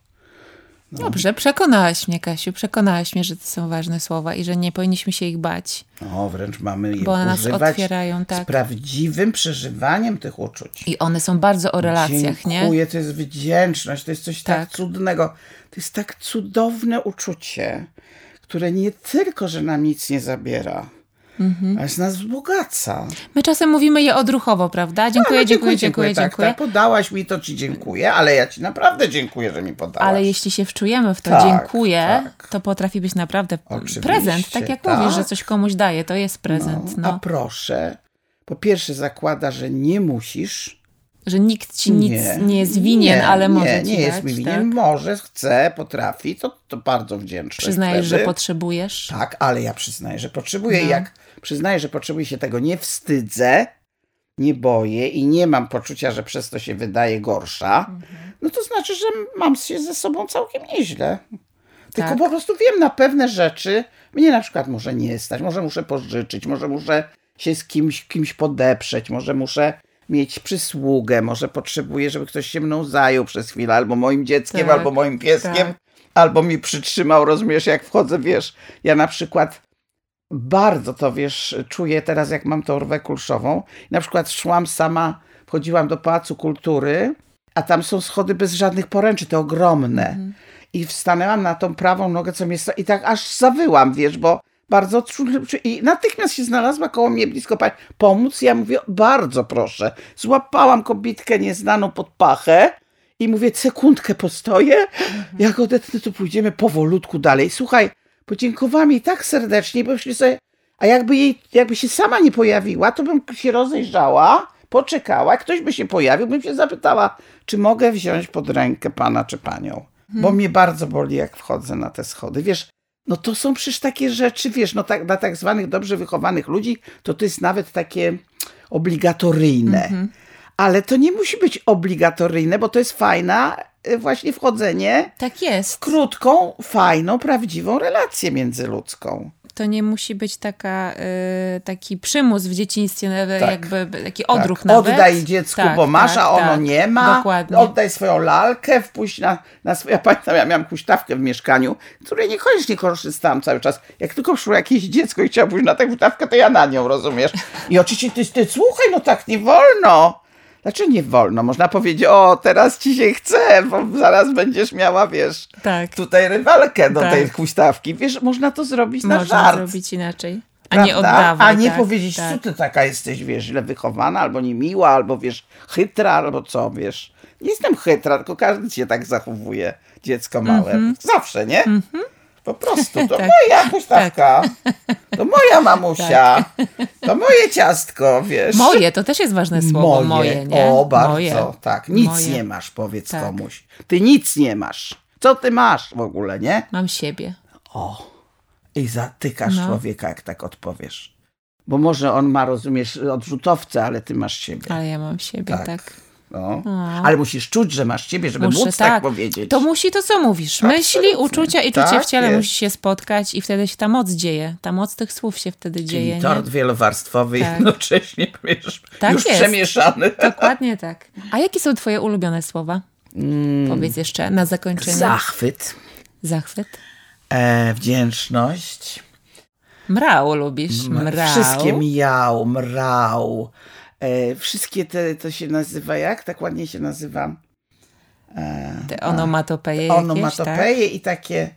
No. Dobrze, przekonałaś mnie, Kasiu, przekonałaś mnie, że to są ważne słowa i że nie powinniśmy się ich bać. No, wręcz mamy je Bo one nas otwierają, tak. z prawdziwym przeżywaniem tych uczuć. I one są bardzo o relacjach, nie? Dziękuję, to jest wdzięczność, to jest coś tak. Tak. cudnego. To jest tak cudowne uczucie, które nie tylko, że nam nic nie zabiera, Mhm. z nas wzbogaca. My czasem mówimy je odruchowo, prawda? Dziękuję, No, dziękuję, dziękuję, tak, dziękuję. Tak, podałaś mi to, ci dziękuję, ale ja ci naprawdę dziękuję, że mi podałaś. Ale jeśli się wczujemy w to Tak, dziękuję, tak. to potrafi być naprawdę Oczywiście, prezent. Tak jak tak. mówisz, że coś komuś daje, to jest prezent. no, A No, proszę, po pierwsze zakłada, że nie musisz. Że nikt ci nic nie, jest winien, nie, ale może nie, ci nie jest dać, mi winien, tak? może, chce, potrafi, to, to bardzo wdzięczne. Przyznajesz, że wtedy. potrzebujesz. Tak, ale ja przyznaję, że potrzebuję. No. Jak przyznaję, że potrzebuję się tego nie wstydzę, nie boję i nie mam poczucia, że przez to się wydaje gorsza, Mhm. no to znaczy, że mam się ze sobą całkiem nieźle. Tylko Tak. po prostu wiem na pewne rzeczy. Mnie na przykład może nie stać, może muszę pożyczyć, może muszę się z kimś, kimś podeprzeć, może muszę mieć przysługę, może potrzebuję, żeby ktoś się mną zajął przez chwilę, albo moim dzieckiem, Tak, albo moim pieskiem, tak. albo mi przytrzymał, rozumiesz, jak wchodzę, wiesz, ja na przykład bardzo to, wiesz, czuję teraz, jak mam tą rwę kulszową. Na przykład szłam sama wchodziłam do Pałacu Kultury, a tam są schody bez żadnych poręczy, te ogromne. Mhm. I wstanęłam na tą prawą nogę, co mnie i tak aż zawyłam, wiesz, bo bardzo. I natychmiast się znalazła koło mnie blisko pani pomóc. Ja mówię, bardzo proszę. Złapałam kobietkę nieznaną pod pachę i mówię, sekundkę postoję. Jak odetnę, to pójdziemy powolutku dalej. Słuchaj, podziękowałam jej tak serdecznie, bo myślę sobie, a jakby jej, jakby się sama nie pojawiła, to bym się rozejrzała, poczekała, ktoś by się pojawił, bym się zapytała, czy mogę wziąć pod rękę pana czy panią. Bo mnie bardzo boli, jak wchodzę na te schody. Wiesz, no to są przecież takie rzeczy, wiesz, no tak, dla tak zwanych dobrze wychowanych ludzi, to to jest nawet takie obligatoryjne. Ale to nie musi być obligatoryjne, bo to jest fajna właśnie wchodzenie Tak jest. w krótką, fajną, prawdziwą relację międzyludzką. To nie musi być taka, y, taki przymus w dzieciństwie, nawet Tak. jakby taki odruch tak. nawet. Oddaj dziecku, Tak, bo masz, tak, a ono tak. nie ma. Dokładnie. Oddaj swoją lalkę, wpuść na, na swoje... Ja pamiętam, ja miałam huśtawkę w mieszkaniu, której niekoniecznie korzystałam cały czas. Jak tylko szło jakieś dziecko i chciało pójść na tę huśtawkę, to ja na nią, rozumiesz? I oczywiście ty, ty słuchaj, no tak nie wolno. Znaczy nie wolno, można powiedzieć, o teraz ci się chce, bo zaraz będziesz miała, wiesz, Tak. tutaj rywalkę do Tak. tej huśtawki. Wiesz, można to zrobić na Można żart. zrobić inaczej. A nie Prawda? oddawaj. A nie tak, powiedzieć, tak. co ty taka jesteś, wiesz, źle wychowana, albo niemiła, albo wiesz, chytra, albo co, wiesz. Nie jestem chytra, tylko każdy się tak zachowuje, dziecko małe. Mhm. Zawsze, nie? Po prostu, to Tak. moja huśtawka, to moja mamusia, to moje ciastko, wiesz. Moje, to też jest ważne słowo. Moje, nie? O, bardzo, Moje. tak. Nic Moje. nie masz, powiedz Tak. komuś. Ty nic nie masz. Co ty masz w ogóle, nie? Mam siebie. O, i zatykasz No. człowieka, jak tak odpowiesz. Bo może on ma, rozumiesz, odrzutowce, ale ty masz siebie. Ale ja mam siebie, Tak. Tak. No. Ale musisz czuć, że masz siebie, żeby Muszę, móc tak, powiedzieć. To musi to, co mówisz. Myśli, Absolutnie. uczucia i czucie Tak w ciele jest. musi się spotkać i wtedy się ta moc dzieje. Ta moc tych słów się wtedy dzieje. Czyli nie? tort wielowarstwowy Tak. jednocześnie wiesz, Tak już jest. przemieszany. Dokładnie tak. A jakie są twoje ulubione słowa? Powiedz jeszcze na zakończenie. Zachwyt, Zachwyt. e, wdzięczność, Mrał lubisz. Mrał. wszystkie miał, mrał, wszystkie te, to się nazywa, jak tak ładnie się nazywa? Te onomatopeje jakieś, tak? onomatopeje i takie,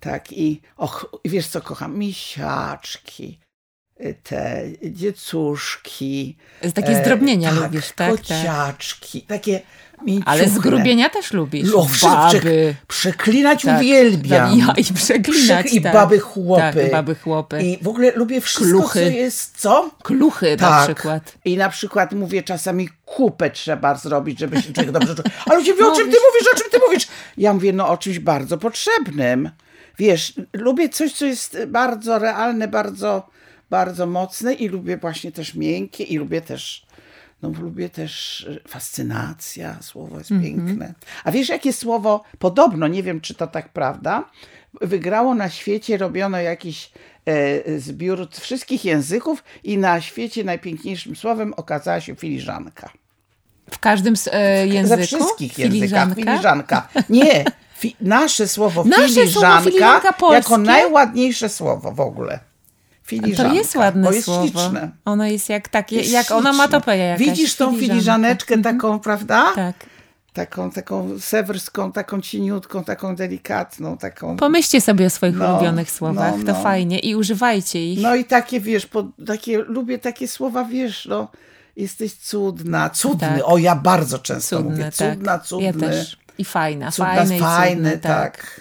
tak, i och, wiesz co kocham? Misiaczki, te dziecuszki. Z takie zdrobnienia e, lubisz, tak? tak. Kociaczki, takie Ale mięciuchne. zgrubienia też lubisz. O, Baby. Przek- przeklinać Tak. uwielbiam. Ja, I przeklinać, Przek- I tak. baby chłopy. Tak, baby chłopy. I w ogóle lubię wszystko, Kluchy. co jest, co? Kluchy na Tak. przykład. I na przykład mówię czasami kupę trzeba zrobić, żeby się człowiek dobrze czuł. Ale ciebie, o czym ty mówisz, o czym ty mówisz? Ja mówię, no o czymś bardzo potrzebnym. Wiesz, lubię coś, co jest bardzo realne, bardzo, bardzo mocne i lubię właśnie też miękkie i lubię też, no lubię też e, fascynacja, słowo jest piękne. A wiesz, jakie słowo, podobno, nie wiem, czy to tak prawda, wygrało na świecie, robiono jakiś e, zbiór wszystkich języków i na świecie najpiękniejszym słowem okazała się filiżanka. W każdym z, e, języku? Ze wszystkich językach Filiżanka? filiżanka. Nie, fi, nasze słowo Nasze słowo filiżanka, filiżanka polskie? jako najładniejsze słowo w ogóle. Filiżanka. To jest ładne jest słowo. śliczne. Ono jest jak takie, Jest jak śliczne. onomatopeja jakaś. Widzisz tą filiżaneczkę taką, prawda? Tak. Taką, taką sewerską, taką cieniutką, taką delikatną, taką... Pomyślcie sobie o swoich No, ulubionych słowach. no, To no. fajnie i używajcie ich. No i takie, wiesz, po, takie, lubię takie słowa, wiesz, no, jesteś cudna, cudny. Tak. O, ja bardzo często cudne, mówię, tak. cudna, cudny. Ja też. I fajna, Cudna, fajny fajny, cudny, tak.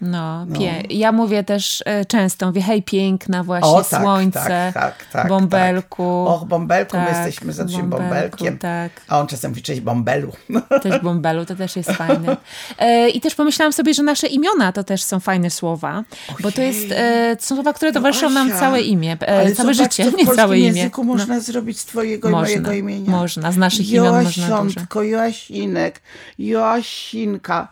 No, pie- ja mówię też e, często, mówię hej piękna właśnie, O, tak, słońce, tak, tak, tak, bąbelku. Och, bąbelku, my Tak, jesteśmy za tym bąbelku, bąbelkiem. tak. A on czasem mówi, cześć bąbelu. Też bąbelu, to też jest fajne. E, I też pomyślałam sobie, że nasze imiona to też są fajne słowa, bo to jest, e, to są słowa, które towarzyszą nam Asia, całe imię, Ale całe zobacz, życie, w nie całe imię. języku No. można zrobić z twojego Można, mojego imienia. można. Z naszych imion można dużo. Joasinek, Joasinka,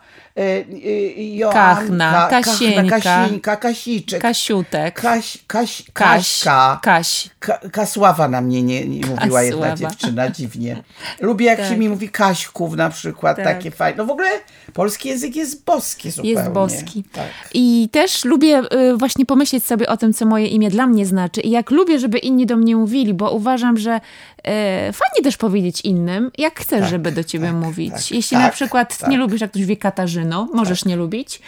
Joanka, Kachna, Ka- Kasieńka, Kasieńka, Kasiczek, Kasiutek, Kaś, Kaś, Kaś, Kaśka. Kaś. Ka- Kasława na mnie nie, nie mówiła jedna dziewczyna, dziwnie. Lubię jak się Tak. mi mówi Kaśków na przykład, Tak. takie fajne. No w ogóle polski język jest boski zupełnie. Jest boski. Tak. I też lubię y, właśnie pomyśleć sobie o tym, co moje imię dla mnie znaczy. I jak lubię, żeby inni do mnie mówili, bo uważam, że y, fajnie też powiedzieć innym, jak chcesz, Tak, żeby do ciebie tak, mówić. tak, Jeśli tak, na przykład tak. nie lubisz, jak ktoś wie Katarzyno, możesz nie lubić.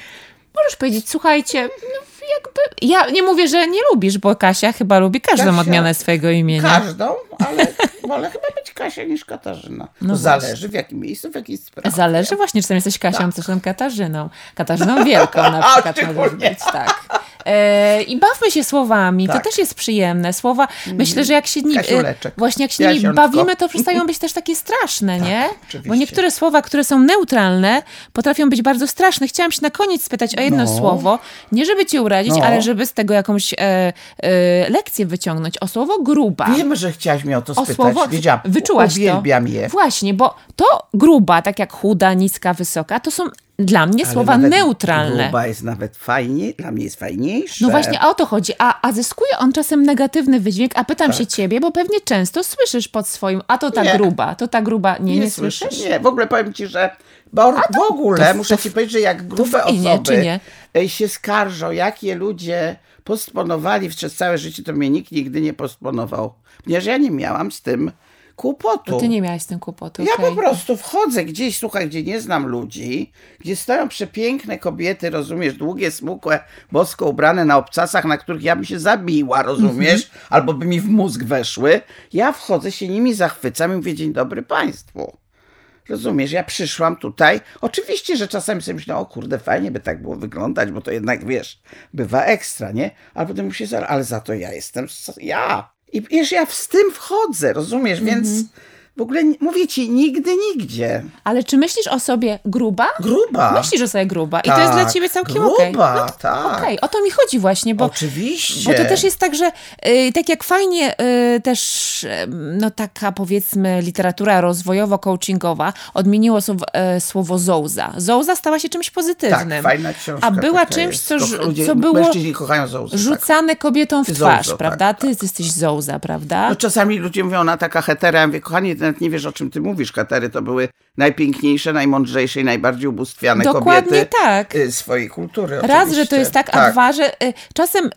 Możesz powiedzieć, słuchajcie, no jakby... Ja nie mówię, że nie lubisz, bo Kasia chyba lubi każdą Kasia. odmianę swojego imienia. Każdą, ale wolę chyba być Kasia niż Katarzyna. No No właśnie. zależy w jakim miejscu, w jakiej sprawie. Zależy właśnie, czy tam jesteś Kasią, Tak. czy tam Katarzyną. Katarzyną Wielką na przykład możesz być, tak. E, I bawmy się słowami, Tak. to też jest przyjemne. Słowa, myślę, że jak się nimi, e, właśnie jak się nimi bawimy, to przestają być też takie straszne, nie? Bo oczywiście. niektóre słowa, które są neutralne, potrafią być bardzo straszne. Chciałam się na koniec spytać o jedno No. słowo, nie żeby cię urazić, No. ale żeby z tego jakąś e, e, lekcję wyciągnąć. O słowo gruba. Wiem, że chciałaś mnie o to O spytać. słowo, Wiedziałam. wyczułaś Uwielbiam to. je. Właśnie, bo to gruba, tak jak chuda, niska, wysoka, to są dla mnie Ale słowa neutralne. Gruba jest nawet fajnie, dla mnie jest fajniejsze. No właśnie, a o to chodzi. A, a zyskuje on czasem negatywny wydźwięk, a pytam się ciebie, bo pewnie często słyszysz pod swoim, a to ta Tak. Nie. gruba, to ta gruba. Nie, nie, słyszę. słyszysz? Nie, w ogóle powiem ci, że bo w ogóle to- muszę to- ci powiedzieć, że jak grube osoby nie? e, się skarżą, jakie ludzie postponowali przez całe życie, to mnie nikt nigdy nie postponował. Ponieważ ja nie miałam z tym kłopotu. Bo ty nie miałaś z tym kłopotu. Ja po prostu wchodzę gdzieś, słuchaj, gdzie nie znam ludzi, gdzie stoją przepiękne kobiety, rozumiesz, długie, smukłe, bosko ubrane na obcasach, na których ja bym się zabiła, rozumiesz, Mhm. albo by mi w mózg weszły. Ja wchodzę, się nimi zachwycam i mówię, dzień dobry państwu. Rozumiesz, ja przyszłam tutaj. Oczywiście, że czasami sobie myślę, o kurde, fajnie by tak było wyglądać, bo to jednak, wiesz, bywa ekstra, nie? Ale potem się, ale za to ja jestem, ja. I wiesz, ja z tym wchodzę, rozumiesz, więc Mhm. W ogóle mówię ci, nigdy, nigdzie. Ale czy myślisz o sobie gruba? Gruba. Myślisz o sobie gruba i to jest dla Tak, ciebie całkiem gruba, okej. No tak. Okej, o to mi chodzi właśnie, bo Oczywiście. Bo to też jest tak, że y, tak jak fajnie y, też y, no taka powiedzmy literatura rozwojowo-coachingowa odmieniło słowo, y, słowo zouza. Zouza stała się czymś pozytywnym. Tak, fajna książka. A była czymś, co, ludzie, co było zołzy. Tak. rzucane kobietom w twarz, zouzo, prawda? tak, Ty, ty jesteś zouza, prawda? No czasami ludzie mówią, ona taka hetera, ja mówię, kochanie, ty nawet nie wiesz, o czym ty mówisz. Hetery to były najpiękniejsze, najmądrzejsze i najbardziej ubóstwiane Dokładnie kobiety tak. y, swojej kultury. Raz, że oczywiście. to jest tak, a dwa, że y, czasem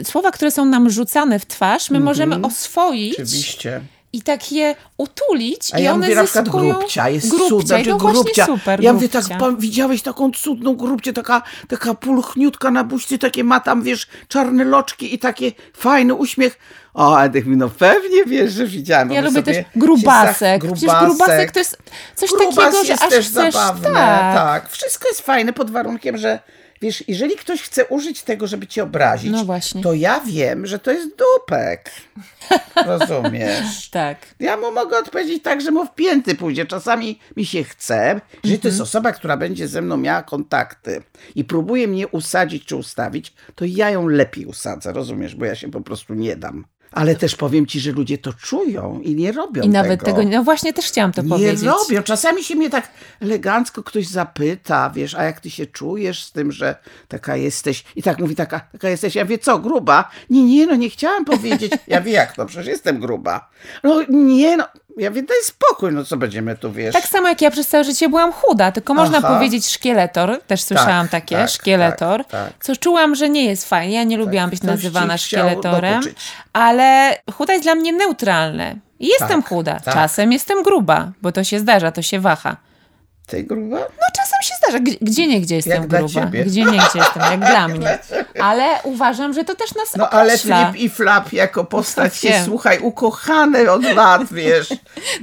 y, słowa, które są nam rzucane w twarz, my możemy oswoić. Oczywiście. I tak je utulić A i ja one mówię na przykład zyskują... grubcia, jest grubcia, i właśnie grubcia. super, ja mówię tak, grubcia. widziałeś taką cudną grubcię, taka, taka pulchniutka na buźce, takie ma tam, wiesz, czarne loczki i takie fajny uśmiech. O, Edek mówi, no pewnie wiesz, że widziałem. Ja lubię też grubasek. zach- Przecież grubasek to jest coś Grubas takiego, że jest aż też chcesz... zabawne, tak. tak. Wszystko jest fajne pod warunkiem, że wiesz, jeżeli ktoś chce użyć tego, żeby cię obrazić, No to ja wiem, że to jest dupek. Rozumiesz? Tak. Ja mu mogę odpowiedzieć tak, że mu w pięty pójdzie. Czasami mi się chce. Jeżeli to jest osoba, która będzie ze mną miała kontakty i próbuje mnie usadzić czy ustawić, to ja ją lepiej usadzę, rozumiesz? Bo ja się po prostu nie dam. Ale też powiem ci, że ludzie to czują i nie robią I nawet tego. tego... No właśnie też chciałam to Nie powiedzieć. robią. Czasami się mnie tak elegancko ktoś zapyta, wiesz, a jak ty się czujesz z tym, że taka jesteś? I tak mówi, taka, taka jesteś. Ja wie co, gruba? Nie, nie, no nie chciałam powiedzieć. Ja wie jak to, przecież jestem gruba. No nie, no. Ja wie, daj spokój, no co będziemy tu, wiesz. Tak samo jak ja przez całe życie byłam chuda, tylko można Aha. powiedzieć szkieletor, też słyszałam takie, tak, szkieletor, tak, tak. co czułam, że nie jest fajnie, ja nie lubiłam być ktoś nazywana szkieletorem, dokuczyć. ale chuda jest dla mnie neutralne. Jestem Tak, chuda, tak. czasem jestem gruba, bo to się zdarza, to się waha. Ty gruba? No czasem się zdarza, gdzie nie gdzie jestem Jak dla gruba, ciebie. gdzie nie gdzie jestem, jak dla mnie. Ale uważam, że to też nas No ale określa. Flip i Flap jako postać jest, słuchaj, ukochane od lat, wiesz.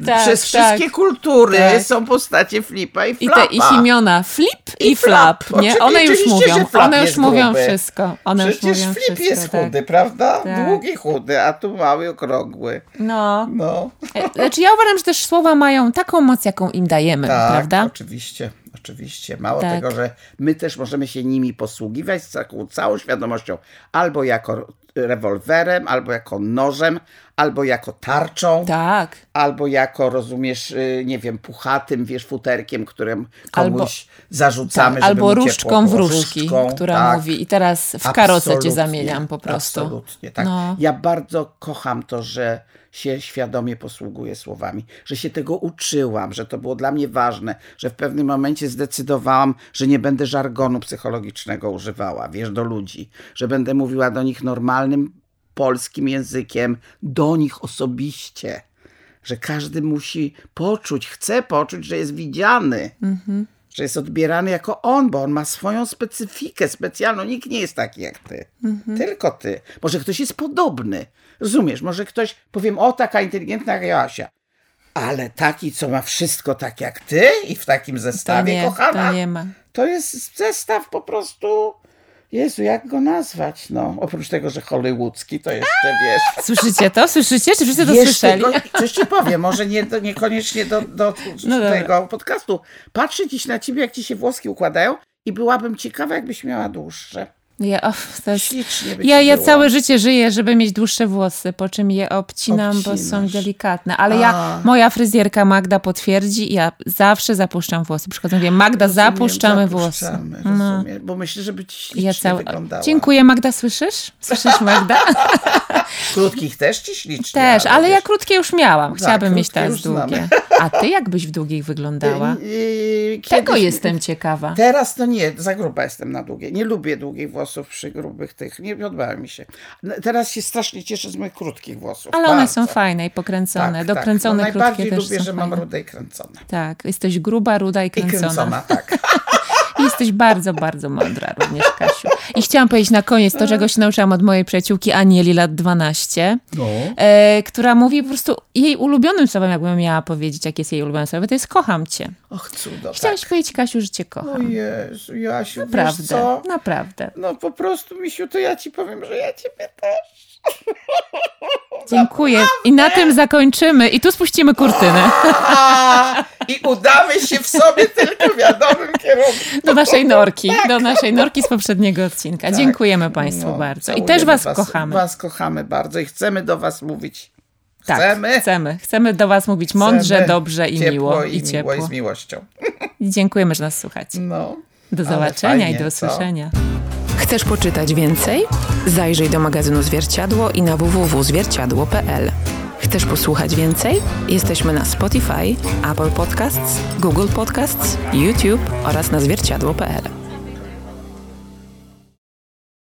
Tak, Przez tak. wszystkie kultury Tak. są postacie Flipa i I Flapa. te ich imiona Flip i, I Flap, Flap. nie? One już mówią, one już mówią gruby. wszystko. One Przecież już mówią Flip wszystko, jest tak. chudy, prawda? Tak. Długi chudy, a tu mały, okrągły. No. No. E, Znaczy ja uważam, że też słowa mają taką moc, jaką im dajemy, Tak, prawda? Oczywiście. Oczywiście. Mało Tak. tego, że my też możemy się nimi posługiwać z taką całą świadomością, albo jako rewolwerem, albo jako nożem, albo jako tarczą, Tak. albo jako, rozumiesz, y, nie wiem, puchatym, wiesz, futerkiem, którym komuś Albo- zarzucamy, Tak, albo różdżką wróżki, Różdżką, która tak. mówi i teraz w karocę cię zamieniam po prostu. Absolutnie, tak. No. Ja bardzo kocham to, że się świadomie posługuję słowami, że się tego uczyłam, że to było dla mnie ważne, że w pewnym momencie zdecydowałam, że nie będę żargonu psychologicznego używała, wiesz, do ludzi, że będę mówiła do nich normalnym polskim językiem, do nich osobiście. Że każdy musi poczuć, chce poczuć, że jest widziany że jest odbierany jako on, bo on ma swoją specyfikę specjalną. Nikt nie jest taki jak ty. Tylko ty. Może ktoś jest podobny. Rozumiesz? Może ktoś, powiem, o taka inteligentna jak Joasia. Ale taki, co ma wszystko tak jak ty i w takim To zestawie, nie, kochana, to nie ma. to jest zestaw po prostu... Jezu, jak go nazwać? No, oprócz tego, że hollywoodzki, to jeszcze wiesz. Słyszycie to? Słyszycie? Czy wszyscy to Jeszcze słyszeli? go, coś ci powiem, może nie, do, niekoniecznie do, do No dobra. tego podcastu. Patrzę dziś na ciebie, jak ci się włoski układają i byłabym ciekawa, jakbyś miała dłuższe. Ja, jest... Ja, ja było. całe życie żyję, żeby mieć dłuższe włosy, po czym je obcinam, bo są Obcinasz. delikatne. Ale A. ja, moja fryzjerka Magda potwierdzi i ja zawsze zapuszczam włosy. Przychodzę, mówię, Magda, Rozumiem, zapuszczamy włosy. zapuszczamy, No. Rozumiem, bo myślę, żeby ci ślicznie Ja całe... Dziękuję, Magda, słyszysz? Słyszysz, Magda? Krótkich też ci ślicznie. Też, ale ja wiesz, krótkie już miałam. Chciałabym mieć krótkie teraz długie. A ty jakbyś w długich wyglądała? yy, Tego kiedyś- jestem ciekawa. Teraz to nie, za gruba jestem na długie. Nie lubię długich włosów przy grubych tych. Nie podoba mi się. No, Teraz się strasznie cieszę z moich krótkich włosów. Ale one Bardzo. są fajne i pokręcone. Dokręcone no, krótkie Najbardziej też lubię, że mam fajne. rude i kręcone. Tak, jesteś gruba, ruda i I kręcona. kręcona, tak. Jesteś bardzo, bardzo mądra również, Kasiu. I chciałam powiedzieć na koniec to, czego się nauczyłam od mojej przyjaciółki Anieli, lat 12, No. e, która mówi po prostu jej ulubionym słowem, jakbym miała powiedzieć, jakie jest jej ulubione słowo, to jest kocham cię. Och, cudo, Chciałaś tak. powiedzieć, Kasiu, że cię O kocham. Jezu, Jasiu, wiesz Naprawdę, co? naprawdę. No po prostu, Misiu, to ja ci powiem, że ja ciebie też. Dziękuję. I na tym zakończymy. I tu spuścimy kurtynę I udamy się w sobie tylko wiadomym kierunku. do naszej norki, do naszej norki z poprzedniego odcinka. Dziękujemy Państwu No, bardzo. I też Was, kochamy. Was kochamy bardzo i chcemy do was mówić. Tak, Chcemy. chcemy. Chcemy do Was mówić mądrze, Chcemy. dobrze i miło. I, I ciepło. miło i z miłością. I dziękujemy, że nas słuchacie. No. Do zobaczenia fajnie, i do co? Chcesz poczytać więcej? Zajrzyj do magazynu Zwierciadło i na www.zwierciadło.pl. Chcesz posłuchać więcej? Jesteśmy na Spotify, Apple Podcasts, Google Podcasts, YouTube oraz na zwierciadło.pl.